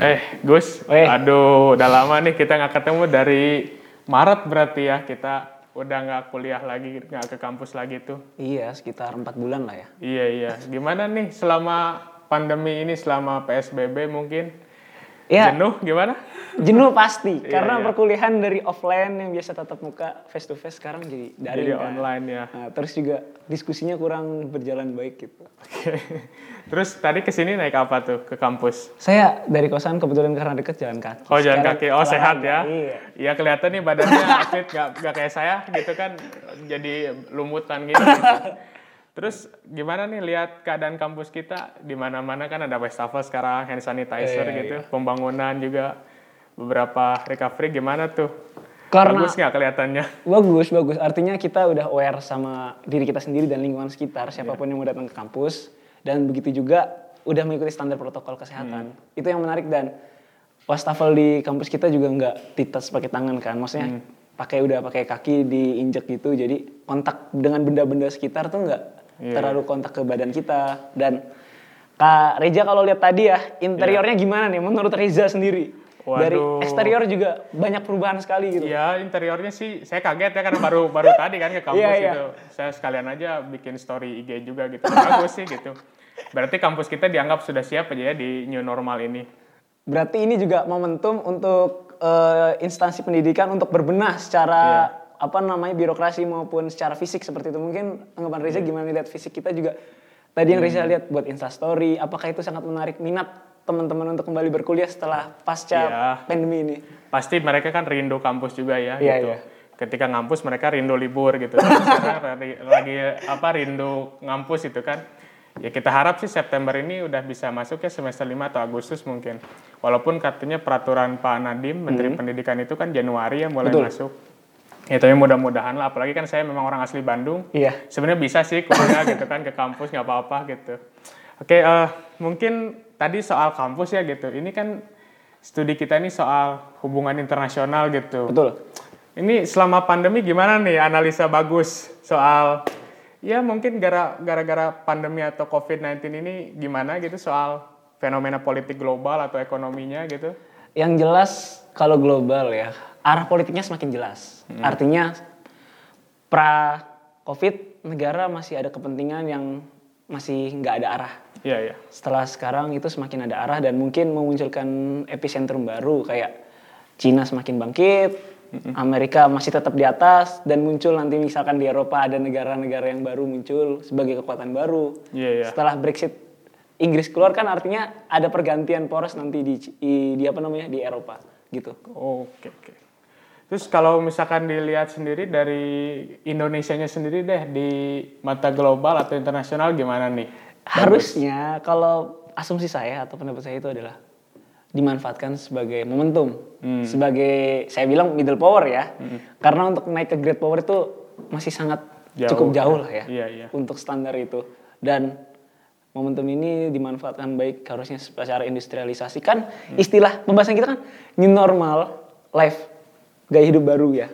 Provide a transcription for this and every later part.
Eh, Gus, Weh. aduh, udah lama nih kita nggak ketemu dari Maret berarti ya kita udah nggak kuliah lagi, nggak ke kampus lagi tuh. Iya, sekitar empat bulan lah ya. Iya iya. Gimana nih selama pandemi ini, selama PSBB mungkin? Iya, Jenuh gimana? jenuh pasti. Iya, karena iya. perkuliahan dari offline yang biasa tatap muka face to face sekarang jadi Jadi kan. online ya. Nah, terus juga diskusinya kurang berjalan baik gitu. Oke. Terus tadi ke sini naik apa tuh ke kampus? Saya dari kosan kebetulan karena deket jalan kaki. Oh jalan Sekarang kaki, oh sehat ya? Iya. Iya kelihatan nih badannya fit, nggak nggak kayak saya gitu kan, jadi lumutan gitu. Terus gimana nih lihat keadaan kampus kita di mana-mana kan ada wastafel sekarang, hand sanitizer Iya, gitu, pembangunan juga beberapa recovery gimana tuh? Karena Bagus nggak kelihatannya? Bagus, bagus. Artinya kita udah aware sama diri kita sendiri dan lingkungan sekitar, Iya. siapa pun yang mau datang ke kampus. Dan begitu juga udah mengikuti standar protokol kesehatan. Hmm. Itu yang menarik dan wastafel di kampus kita juga nggak ditas pakai tangan kan. Maksudnya Hmm. pakai udah pakai kaki diinjek gitu. Jadi kontak dengan benda-benda sekitar tuh nggak Iya, terlalu kontak ke badan kita. Dan Kak Reza kalau lihat tadi ya, interiornya gimana nih menurut Reza sendiri? Dari Iya. Waduh. eksterior juga banyak perubahan sekali gitu. Iya interiornya sih saya kaget ya karena baru baru tadi kan ke kampus Iya, iya. gitu. Saya sekalian aja bikin story IG juga gitu. Bagus sih gitu. Berarti kampus kita dianggap sudah siap aja ya di new normal ini. Berarti ini juga momentum untuk eh, instansi pendidikan untuk berbenah secara apa namanya birokrasi maupun secara fisik seperti itu. Mungkin anggapan Reza gimana lihat fisik kita juga tadi yang Reza lihat buat instastory, apakah itu sangat menarik minat teman-teman untuk kembali berkuliah setelah pasca Iya. pandemi ini? Pasti mereka kan rindu kampus juga ya Iya, gitu. iya. Ketika ngampus mereka rindu libur gitu. Sekarang lagi, lagi apa rindu ngampus itu kan. Ya kita harap sih September ini udah bisa masuk ya semester 5 atau Agustus mungkin. Walaupun katanya peraturan Pak Nadiem Menteri Pendidikan itu kan Januari ya mulai Hmm. Betul. masuk. Ya tapi mudah-mudahan lah apalagi kan saya memang orang asli Bandung. Iya. Sebenarnya bisa sih kuliah gitu kan ke kampus nggak apa-apa gitu. Oke, eh, mungkin tadi soal kampus ya gitu. Ini kan studi kita ini soal hubungan internasional gitu. Betul. Ini selama pandemi gimana nih analisa bagus soal ya mungkin gara- gara-gara pandemi atau COVID-19 ini gimana gitu soal fenomena politik global atau ekonominya gitu. Yang jelas kalau global ya, arah politiknya semakin jelas. Artinya pra Covid negara masih ada kepentingan yang masih nggak ada arah. Iya, iya. Setelah sekarang itu semakin ada arah dan mungkin memunculkan epicentrum baru kayak Cina semakin bangkit, Amerika masih tetap di atas dan muncul nanti misalkan di Eropa ada negara-negara yang baru muncul sebagai kekuatan baru. Iya, iya. Setelah Brexit Inggris keluar kan artinya ada pergantian poros nanti di, di, di apa namanya di Eropa gitu. Oke, oke. Terus kalau misalkan dilihat sendiri dari Indonesianya sendiri deh di mata global atau internasional gimana nih? Harusnya kalau asumsi saya atau pendapat saya itu adalah dimanfaatkan sebagai momentum, sebagai saya bilang middle power ya. Karena untuk naik ke great power itu masih sangat Jauh, cukup jauh lah ya Iya, iya. untuk standar itu. Dan momentum ini dimanfaatkan baik harusnya secara industrialisasi kan istilah pembahasan kita kan new normal life gaya hidup baru ya.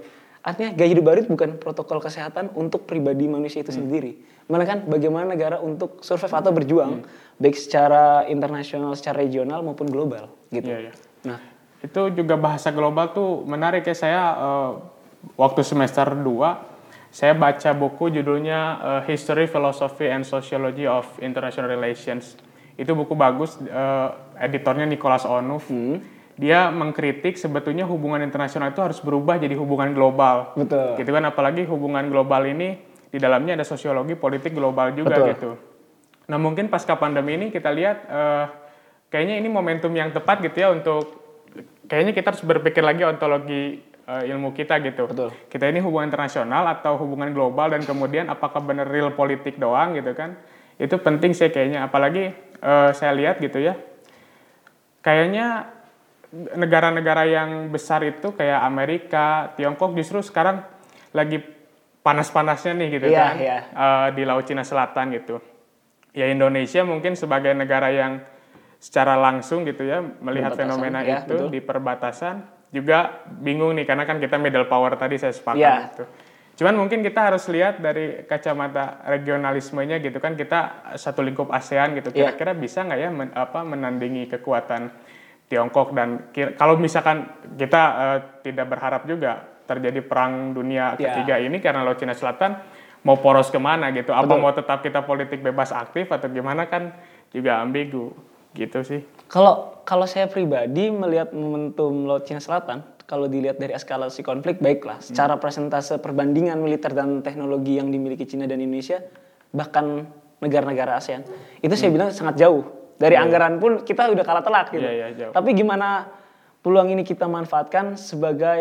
Artinya gaya hidup baru itu bukan protokol kesehatan untuk pribadi manusia itu sendiri. Melainkan bagaimana negara untuk survive atau berjuang baik secara internasional, secara regional maupun global gitu. Iya, iya. Nah, Itu juga bahasa global tuh menarik ya saya eh, waktu semester 2 saya baca buku judulnya eh, History, Philosophy and Sociology of International Relations. Itu buku bagus eh, editornya Nicholas Onuf. Dia mengkritik sebetulnya hubungan internasional itu harus berubah jadi hubungan global. Betul. Gitu kan apalagi hubungan global ini di dalamnya ada sosiologi politik global juga Betul. gitu. Nah mungkin pasca pandemi ini kita lihat eh, kayaknya ini momentum yang tepat gitu ya untuk kayaknya kita harus berpikir lagi ontologi eh, ilmu kita gitu. Betul. Kita ini hubungan internasional atau hubungan global dan kemudian apakah benar real politik doang gitu kan? Itu penting sih kayaknya. Apalagi eh, saya lihat gitu ya. Kayaknya negara-negara yang besar itu kayak Amerika, Tiongkok justru sekarang lagi panas-panasnya nih gitu Iya, kan iya. eh, di Laut Cina Selatan gitu. Ya Indonesia mungkin sebagai negara yang secara langsung gitu ya melihat fenomena ya, itu betul. di perbatasan juga bingung nih karena kan kita middle power tadi saya sepakat Iya. gitu. Cuman mungkin kita harus lihat dari kacamata regionalismenya gitu kan kita satu lingkup ASEAN gitu Iya. kira-kira bisa nggak ya men- apa menandingi kekuatan Tiongkok dan kalau misalkan kita eh, tidak berharap juga terjadi perang dunia Ya. ketiga ini karena Laut Cina Selatan mau poros ke mana gitu apa Betul. mau tetap kita politik bebas aktif atau gimana kan juga ambigu gitu sih Kalau kalau saya pribadi melihat momentum Laut Cina Selatan, kalau dilihat dari eskalasi konflik baiklah, secara persentase perbandingan militer dan teknologi yang dimiliki Cina dan Indonesia, bahkan negara-negara ASEAN, itu saya bilang sangat jauh. Dari anggaran pun kita udah kalah telak gitu. Iya, iya, jauh. Tapi gimana peluang ini kita manfaatkan sebagai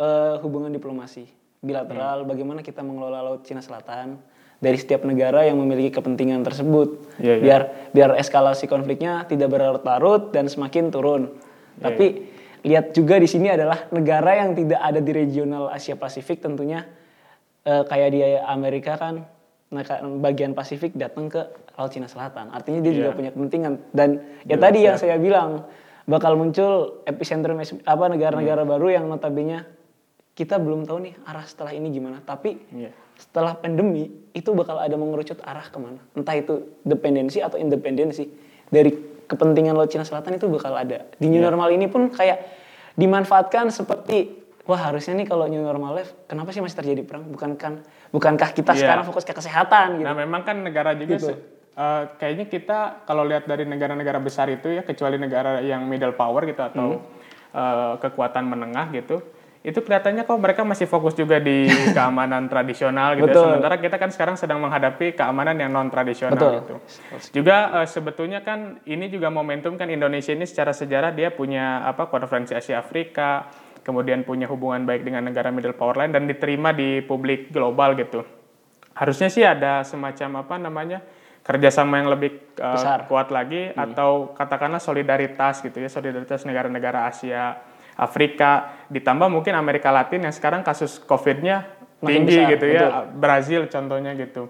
eh, hubungan diplomasi bilateral, bagaimana kita mengelola Laut Cina Selatan dari setiap negara yang memiliki kepentingan tersebut Iya, iya. biar biar eskalasi konfliknya tidak berlarut-larut dan semakin turun. Iya, Tapi lihat juga di sini adalah negara yang tidak ada di regional Asia Pasifik tentunya eh, kayak di Amerika kan bagian Pasifik datang ke Laut Cina Selatan. Artinya dia juga Iya. punya kepentingan dan ya Jelas, tadi yang ya. saya bilang bakal muncul epicentrum apa negara-negara Hmm. baru yang notabene kita belum tahu nih arah setelah ini gimana. Tapi Iya. setelah pandemi itu bakal ada mengerucut arah ke mana entah itu dependensi atau independensi dari kepentingan laut Cina Selatan itu bakal ada di new normal ini pun kayak dimanfaatkan seperti wah harusnya nih kalau new normal life kenapa sih masih terjadi perang bukankah bukankah kita Iya. sekarang fokus ke kesehatan gitu Nah memang kan negara juga Gitu. Eh, kayaknya kita kalau lihat dari negara-negara besar itu ya kecuali negara yang middle power gitu atau Hmm. eh, kekuatan menengah gitu itu kelihatannya kok mereka masih fokus juga di keamanan tradisional gitu. Betul. Sementara kita kan sekarang sedang menghadapi keamanan yang non tradisional Betul. gitu. Juga eh, sebetulnya kan ini juga momentum kan Indonesia ini secara sejarah dia punya apa konferensi Asia Afrika, kemudian punya hubungan baik dengan negara middle power lain dan diterima di publik global gitu. Harusnya sih ada semacam apa namanya kerjasama yang lebih Besar. kuat lagi atau katakanlah solidaritas gitu ya solidaritas negara-negara Asia Afrika ditambah mungkin Amerika Latin yang sekarang kasus COVID-nya tinggi besar, gitu ya betul. Brazil contohnya gitu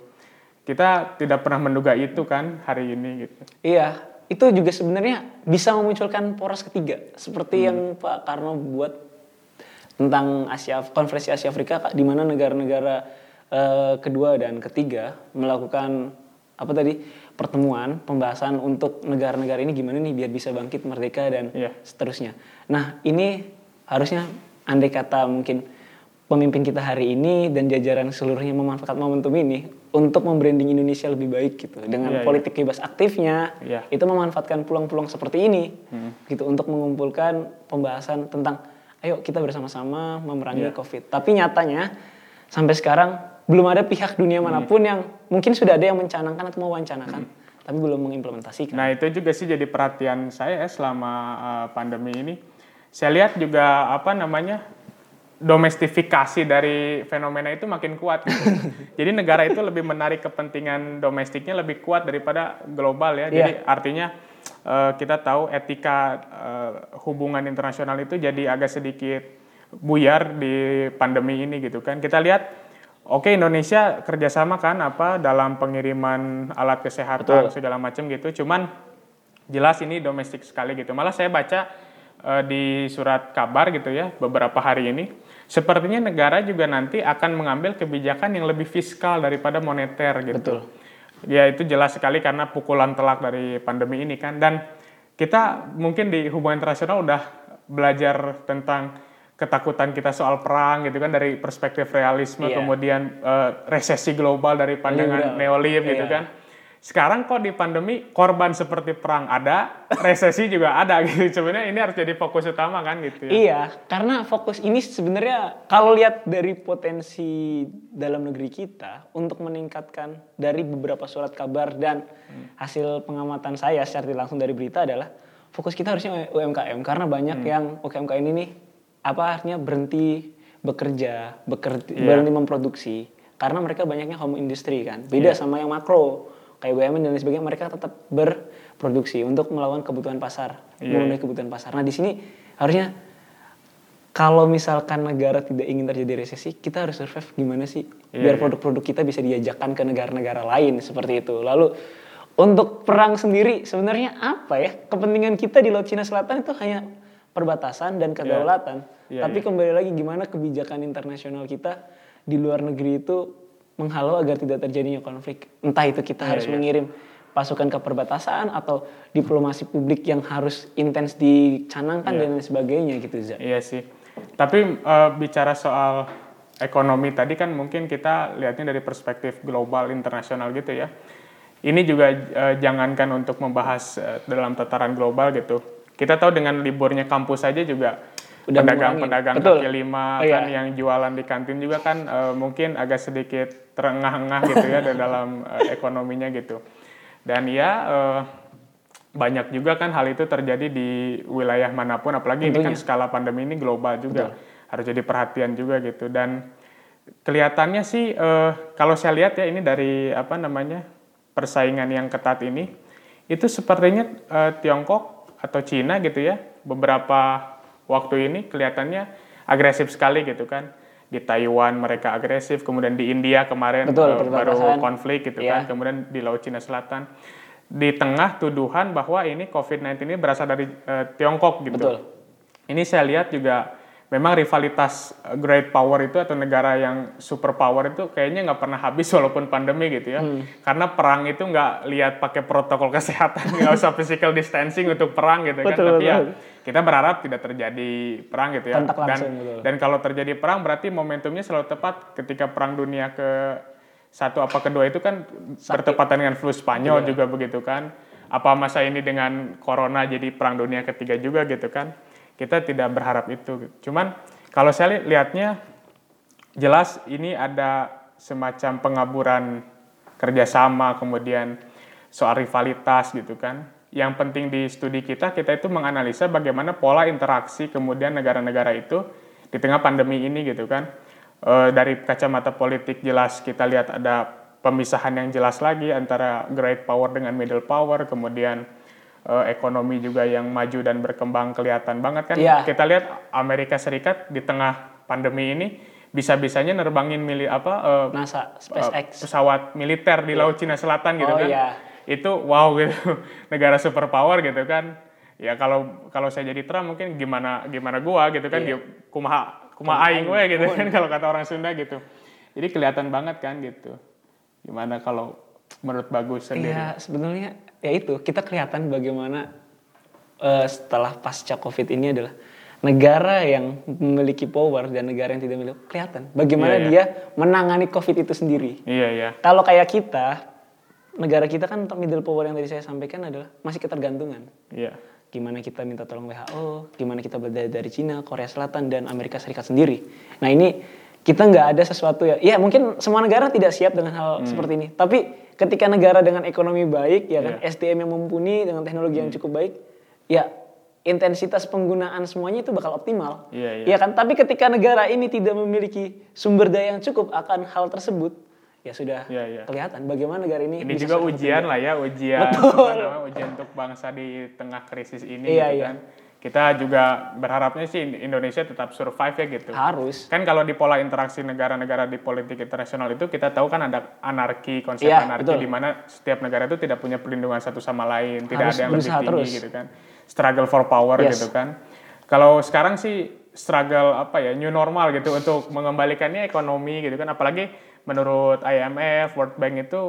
kita tidak pernah menduga itu kan hari ini gitu Iya, itu juga sebenarnya bisa memunculkan poros ketiga seperti Hmm. yang Pak Karno buat tentang Asia konferensi Asia Afrika di mana negara-negara eh, kedua dan ketiga melakukan apa tadi pertemuan pembahasan untuk negara-negara ini gimana nih biar bisa bangkit merdeka dan Iya. seterusnya. Nah ini harusnya andai kata mungkin pemimpin kita hari ini dan jajaran seluruhnya memanfaatkan momentum ini untuk membranding Indonesia lebih baik gitu dengan Iya, iya. politik bebas aktifnya Iya. itu memanfaatkan peluang-peluang seperti ini gitu untuk mengumpulkan pembahasan tentang ayo kita bersama-sama memerangi Iya. COVID. Tapi nyatanya sampai sekarang belum ada pihak dunia mana pun yang mungkin sudah ada yang mencanangkan atau mewancanakan tapi belum mengimplementasikan. Nah itu juga sih jadi perhatian saya ya selama uh, pandemi ini. Saya lihat juga apa namanya domestifikasi dari fenomena itu makin kuat. Gitu. jadi negara itu lebih menarik kepentingan domestiknya lebih kuat daripada global ya. Jadi artinya uh, kita tahu etika uh, hubungan internasional itu jadi agak sedikit buyar di pandemi ini gitu kan. Kita lihat Oke Indonesia kerjasama kan apa dalam pengiriman alat kesehatan segala macam gitu. Cuman jelas ini domestik sekali gitu. Malah saya baca eh, di surat kabar gitu ya beberapa hari ini, sepertinya negara juga nanti akan mengambil kebijakan yang lebih fiskal daripada moneter gitu. Betul. Ya itu jelas sekali karena pukulan telak dari pandemi ini kan. Dan kita mungkin di hubungan internasional udah belajar tentang ketakutan kita soal perang gitu kan dari perspektif realisme Iya. kemudian eh, resesi global dari pandangan Liberal. neolib gitu Iya. kan. Sekarang kok di pandemi korban seperti perang ada, resesi juga ada gitu. Sebenarnya ini harus jadi fokus utama kan gitu ya. Iya, karena fokus ini sebenarnya kalau lihat dari potensi dalam negeri kita untuk meningkatkan dari beberapa surat kabar dan hasil pengamatan saya secara langsung dari berita adalah fokus kita harusnya UMKM karena banyak yang UMKM ini nih apa artinya berhenti bekerja, bekerja Iya. berhenti memproduksi karena mereka banyaknya home industry kan. Beda sama yang makro kayak BUMN dan lain sebagainya mereka tetap berproduksi untuk melawan kebutuhan pasar, Iya. memenuhi kebutuhan pasar. Nah, di sini harusnya kalau misalkan negara tidak ingin terjadi resesi, kita harus survive gimana sih? Iya, Biar iya. produk-produk kita bisa diajakkan ke negara-negara lain seperti itu. Lalu untuk perang sendiri sebenarnya apa ya? Kepentingan kita di Laut Cina Selatan itu hanya perbatasan dan kedaulatan. Iya, Tapi iya. kembali lagi gimana kebijakan internasional kita di luar negeri itu menghalau agar tidak terjadinya konflik. Entah itu kita harus iya. mengirim pasukan ke perbatasan atau diplomasi publik yang harus intens dicanangkan Iya. dan lain sebagainya gitu Za. Iya sih. Tapi eh, bicara soal ekonomi tadi kan mungkin kita lihatnya dari perspektif global internasional gitu ya. Ini juga eh, jangankan untuk membahas eh, dalam tataran global gitu. Kita tahu dengan liburnya kampus saja juga Udah pedagang-pedagang. Betul. kaki lima Oh, iya. kan yang jualan di kantin juga kan eh, mungkin agak sedikit terengah-engah gitu ya dalam eh, ekonominya gitu. Dan ya eh, banyak juga kan hal itu terjadi di wilayah mana pun apalagi ini kan skala pandemi ini global juga harus jadi perhatian juga gitu dan kelihatannya sih eh, kalau saya lihat ya ini dari apa namanya persaingan yang ketat ini itu sepertinya eh, Tiongkok atau Cina gitu ya beberapa waktu ini kelihatannya agresif sekali gitu kan di Taiwan mereka agresif kemudian di India kemarin Betul, baru konflik gitu Iya. kan kemudian di Laut Cina Selatan di tengah tuduhan bahwa ini COVID-19 ini berasal dari eh, Tiongkok gitu. Betul. Ini saya lihat juga memang rivalitas eh, great power itu atau negara yang super power itu kayaknya nggak pernah habis walaupun pandemi gitu ya. Hmm. Karena perang itu nggak lihat pakai protokol kesehatan, nggak usah physical distancing untuk perang gitu kan. Betul, Tapi ya betul. kita berharap tidak terjadi perang gitu ya. Kontak dan langsung, betul. dan kalau terjadi perang berarti momentumnya selalu tepat ketika perang dunia ke satu apa kedua itu kan bertepatan dengan flu Spanyol Iya. juga begitu kan. Apa masa ini dengan corona jadi perang dunia ketiga juga gitu kan. Kita tidak berharap itu. Cuman kalau saya li- lihatnya jelas ini ada semacam pengaburan kerjasama kemudian soal rivalitas gitu kan. Yang penting di studi kita kita itu menganalisa bagaimana pola interaksi kemudian negara-negara itu di tengah pandemi ini gitu kan. Eh, dari kacamata politik jelas kita lihat ada pemisahan yang jelas lagi antara great power dengan middle power kemudian eh, ekonomi juga yang maju dan berkembang kelihatan banget kan Iya. kita lihat Amerika Serikat di tengah pandemi ini bisa-bisanya nerbangin mili apa eh, NASA, eh, SpaceX. pesawat militer di Laut Cina Selatan gitu Oh, kan. iya. Itu wow gitu. Negara superpower gitu kan. Ya kalau kalau saya jadi Trump mungkin gimana gimana gua gitu kan dia kumaha kumaha aing we gitu kan kalau kata orang Sunda gitu. Jadi kelihatan banget kan gitu. Gimana kalau menurut Bagus sendiri? Iya, sebenarnya ya itu kita kelihatan bagaimana eh, setelah pasca Covid ini adalah negara yang memiliki power dan negara yang tidak memiliki kelihatan bagaimana Iya, iya. dia menangani Covid itu sendiri. Iya iya. Kalau kayak kita, negara kita kan middle power yang tadi saya sampaikan adalah masih ketergantungan. Iya. Gimana kita minta tolong WHO, gimana kita belajar dari Cina, Korea Selatan, dan Amerika Serikat sendiri. Nah ini kita nggak ada sesuatu ya, ya mungkin semua negara tidak siap dengan hal seperti ini. Tapi ketika negara dengan ekonomi baik, ya kan, SDM yang mumpuni dengan teknologi yang cukup baik, ya intensitas penggunaan semuanya itu bakal optimal. Iya, iya. Ya kan, tapi ketika negara ini tidak memiliki sumber daya yang cukup akan hal tersebut, ya sudah Iya, iya. kelihatan bagaimana negara ini. Ini bisa juga ujian lah ya, ujian Betul. apa namanya, ujian untuk bangsa di tengah krisis ini Iya, gitu iya. kan. Kita juga berharapnya sih Indonesia tetap survive ya gitu. harus. Kan kalau di pola interaksi negara-negara di politik internasional itu kita tahu kan ada anarki, konsep Iya, anarki di mana setiap negara itu tidak punya perlindungan satu sama lain, tidak Harus ada yang lebih tinggi terus. gitu kan. Struggle for power Yes. gitu kan. Kalau sekarang sih struggle apa ya new normal gitu untuk mengembalikannya ekonomi gitu kan apalagi menurut IMF, World Bank itu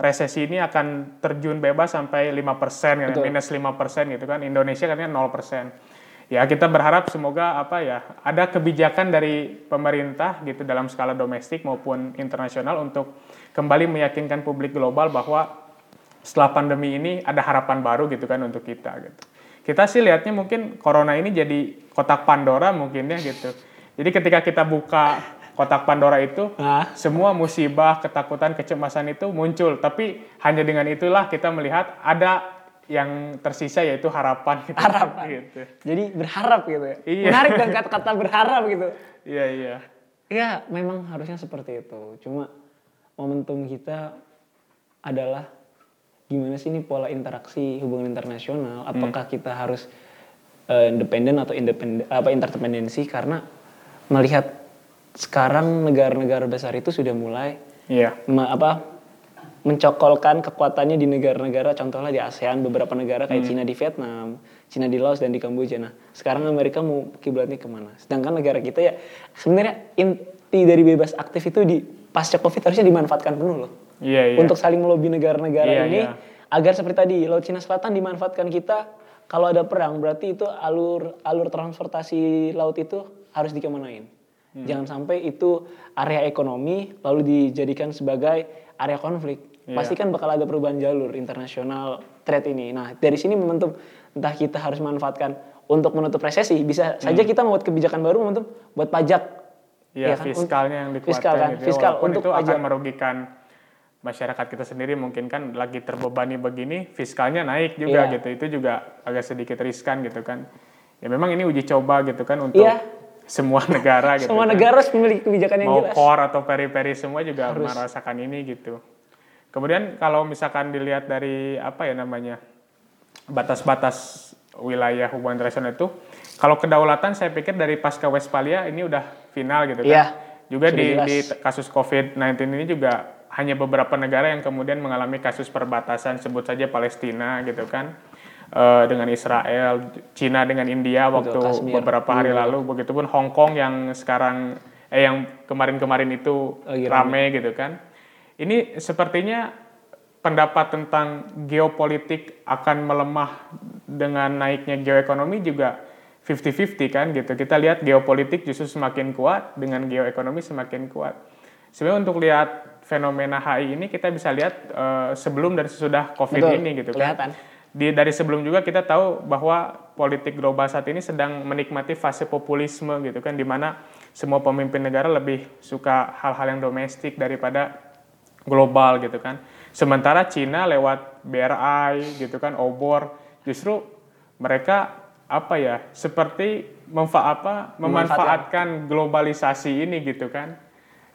resesi ini akan terjun bebas sampai 5% kan, Betul. minus 5% gitu kan. Indonesia katanya 0%. Ya, kita berharap semoga apa ya, ada kebijakan dari pemerintah gitu dalam skala domestik maupun internasional untuk kembali meyakinkan publik global bahwa setelah pandemi ini ada harapan baru gitu kan untuk kita gitu. Kita sih lihatnya mungkin corona ini jadi kotak Pandora mungkin ya gitu. Jadi ketika kita buka kotak Pandora itu Nah. semua musibah, ketakutan, kecemasan itu muncul. Tapi hanya dengan itulah kita melihat ada yang tersisa yaitu harapan. Gitu. Harapan. Gitu. Jadi berharap gitu ya. Iya. Menarik dan kata-kata berharap gitu. Iya iya. Ya memang harusnya seperti itu. Cuma momentum kita adalah gimana sih ini pola interaksi hubungan internasional? Apakah kita harus eh, independen atau independen apa interdependensi? Karena melihat sekarang negara-negara besar itu sudah mulai Iya. me- apa mencokolkan kekuatannya di negara-negara contohnya di ASEAN beberapa negara kayak Cina di Vietnam, Cina di Laos dan di Kamboja. Nah, sekarang Amerika mau kiblatnya ke mana? Sedangkan negara kita ya sebenarnya inti dari bebas aktif itu di pasca Covid harusnya dimanfaatkan penuh loh. Iya iya. Untuk saling melobi negara-negara Iya, ini iya. agar seperti tadi Laut Cina Selatan dimanfaatkan kita kalau ada perang berarti itu alur alur transportasi laut itu harus dikemanain. Hmm. Jangan sampai itu area ekonomi lalu dijadikan sebagai area konflik. Iya. Pasti kan bakal ada perubahan jalur internasional trade ini. Nah, dari sini momentum entah kita harus manfaatkan untuk menutup resesi, bisa saja kita membuat kebijakan baru momentum buat pajak. Hmm. Ya kan? fiskalnya yang dikuatkan Fiskal kan, gitu ya. fiskal Walaupun untuk itu pajak. akan merugikan masyarakat kita sendiri mungkin kan lagi terbebani begini, fiskalnya naik juga Iya. gitu. Itu juga agak sedikit riskan gitu kan. Ya memang ini uji coba gitu kan untuk Iya. Semua negara gitu. Semua kan. negara harus memiliki kebijakan yang Mau jelas. core atau peri-peri semua juga merasakan ini gitu. Kemudian kalau misalkan dilihat dari apa ya namanya batas-batas wilayah hubungan internasional itu, kalau kedaulatan saya pikir dari pasca Westphalia ini udah final gitu kan. Iya, Juga di, jelas. di kasus COVID-19 ini juga hanya beberapa negara yang kemudian mengalami kasus perbatasan sebut saja Palestina gitu kan. Eh, dengan Israel, Cina dengan India waktu Kashmir. beberapa hari lalu, begitupun Hong Kong yang sekarang eh yang kemarin-kemarin itu Lagi rame gitu kan. Ini sepertinya pendapat tentang geopolitik akan melemah dengan naiknya geoekonomi juga 50-50 kan gitu. Kita lihat geopolitik justru semakin kuat dengan geoekonomi semakin kuat. Sebenarnya untuk lihat fenomena HI ini kita bisa lihat eh, sebelum dan sesudah COVID Betul, ini gitu kelihatan. kan. Di, dari sebelum juga kita tahu bahwa politik global saat ini sedang menikmati fase populisme gitu kan di mana semua pemimpin negara lebih suka hal-hal yang domestik daripada global gitu kan. Sementara Cina lewat BRI gitu kan, obor justru mereka apa ya seperti memfa apa memanfaatkan globalisasi ini gitu kan.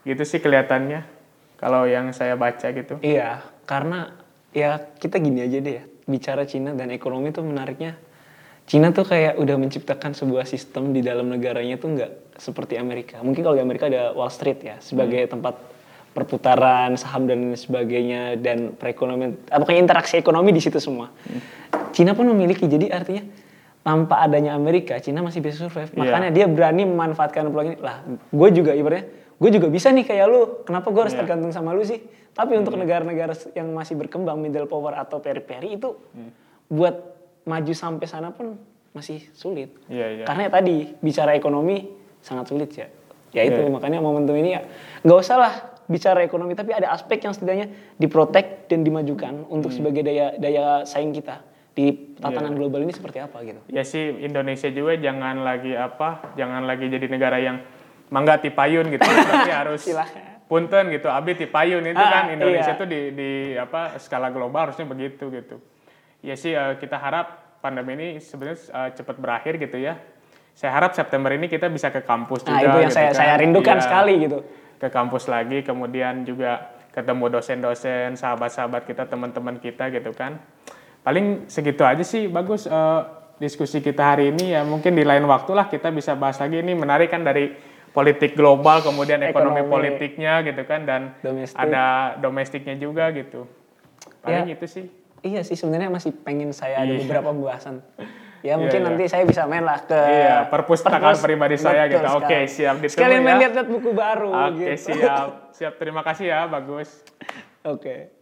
Gitu sih kelihatannya kalau yang saya baca gitu. Iya, karena ya kita gini aja deh ya, bicara Cina dan ekonomi tuh menariknya. Cina tuh kayak udah menciptakan sebuah sistem di dalam negaranya tuh nggak seperti Amerika. Mungkin kalau di Amerika ada Wall Street ya sebagai tempat perputaran saham dan sebagainya dan perekonomian, apa kayak interaksi ekonomi di situ semua. Cina pun memiliki, jadi artinya tanpa adanya Amerika, Cina masih bisa survive. Iya. Makanya dia berani memanfaatkan peluang ini. Lah, gue juga ibaratnya, gue juga bisa nih kayak lu. Kenapa gue harus Iya. tergantung sama lu sih? Tapi untuk negara-negara yang masih berkembang, middle power atau peri-peri itu Hmm. buat maju sampai sana pun masih sulit. Iya, iya. Karena ya tadi bicara ekonomi sangat sulit ya. Ya itu Iya. makanya momentum ini ya nggak usah lah bicara ekonomi tapi ada aspek yang setidaknya diprotek dan dimajukan untuk Hmm. sebagai daya daya saing kita di tatanan Iya. global ini seperti apa gitu. Ya sih Indonesia juga jangan lagi apa, jangan lagi jadi negara yang mangga tipayun gitu. Berarti harus Silahkan. punten gitu, abi tipayun itu Ah, kan Indonesia iya. tuh di, di apa skala global harusnya begitu gitu. Ya sih eh, kita harap pandemi ini sebenarnya eh, cepat berakhir gitu ya. Saya harap September ini kita bisa ke kampus Nah juga. itu yang gitu saya kan. saya rindukan Iya, sekali gitu. Ke kampus lagi, kemudian juga ketemu dosen-dosen, sahabat-sahabat kita, teman-teman kita gitu kan. Paling segitu aja sih, bagus eh, diskusi kita hari ini ya. Mungkin di lain waktu lah kita bisa bahas lagi. Ini menarik kan dari politik global, kemudian ekonomi, Ekonomi. politiknya gitu kan, dan Domestik. ada domestiknya juga gitu. Paling Ya. itu sih. Iya sih sebenarnya masih pengen saya ada Iya. beberapa pembahasan. Ya Iya, mungkin iya. nanti saya bisa main lah ke Iya, perpustakaan perpus- pribadi saya gitu. Oke, sekali. siap ditunggu Sekalian main ya. lihat-lihat buku baru Oke, gitu. siap. Siap, terima kasih ya, bagus. Oke.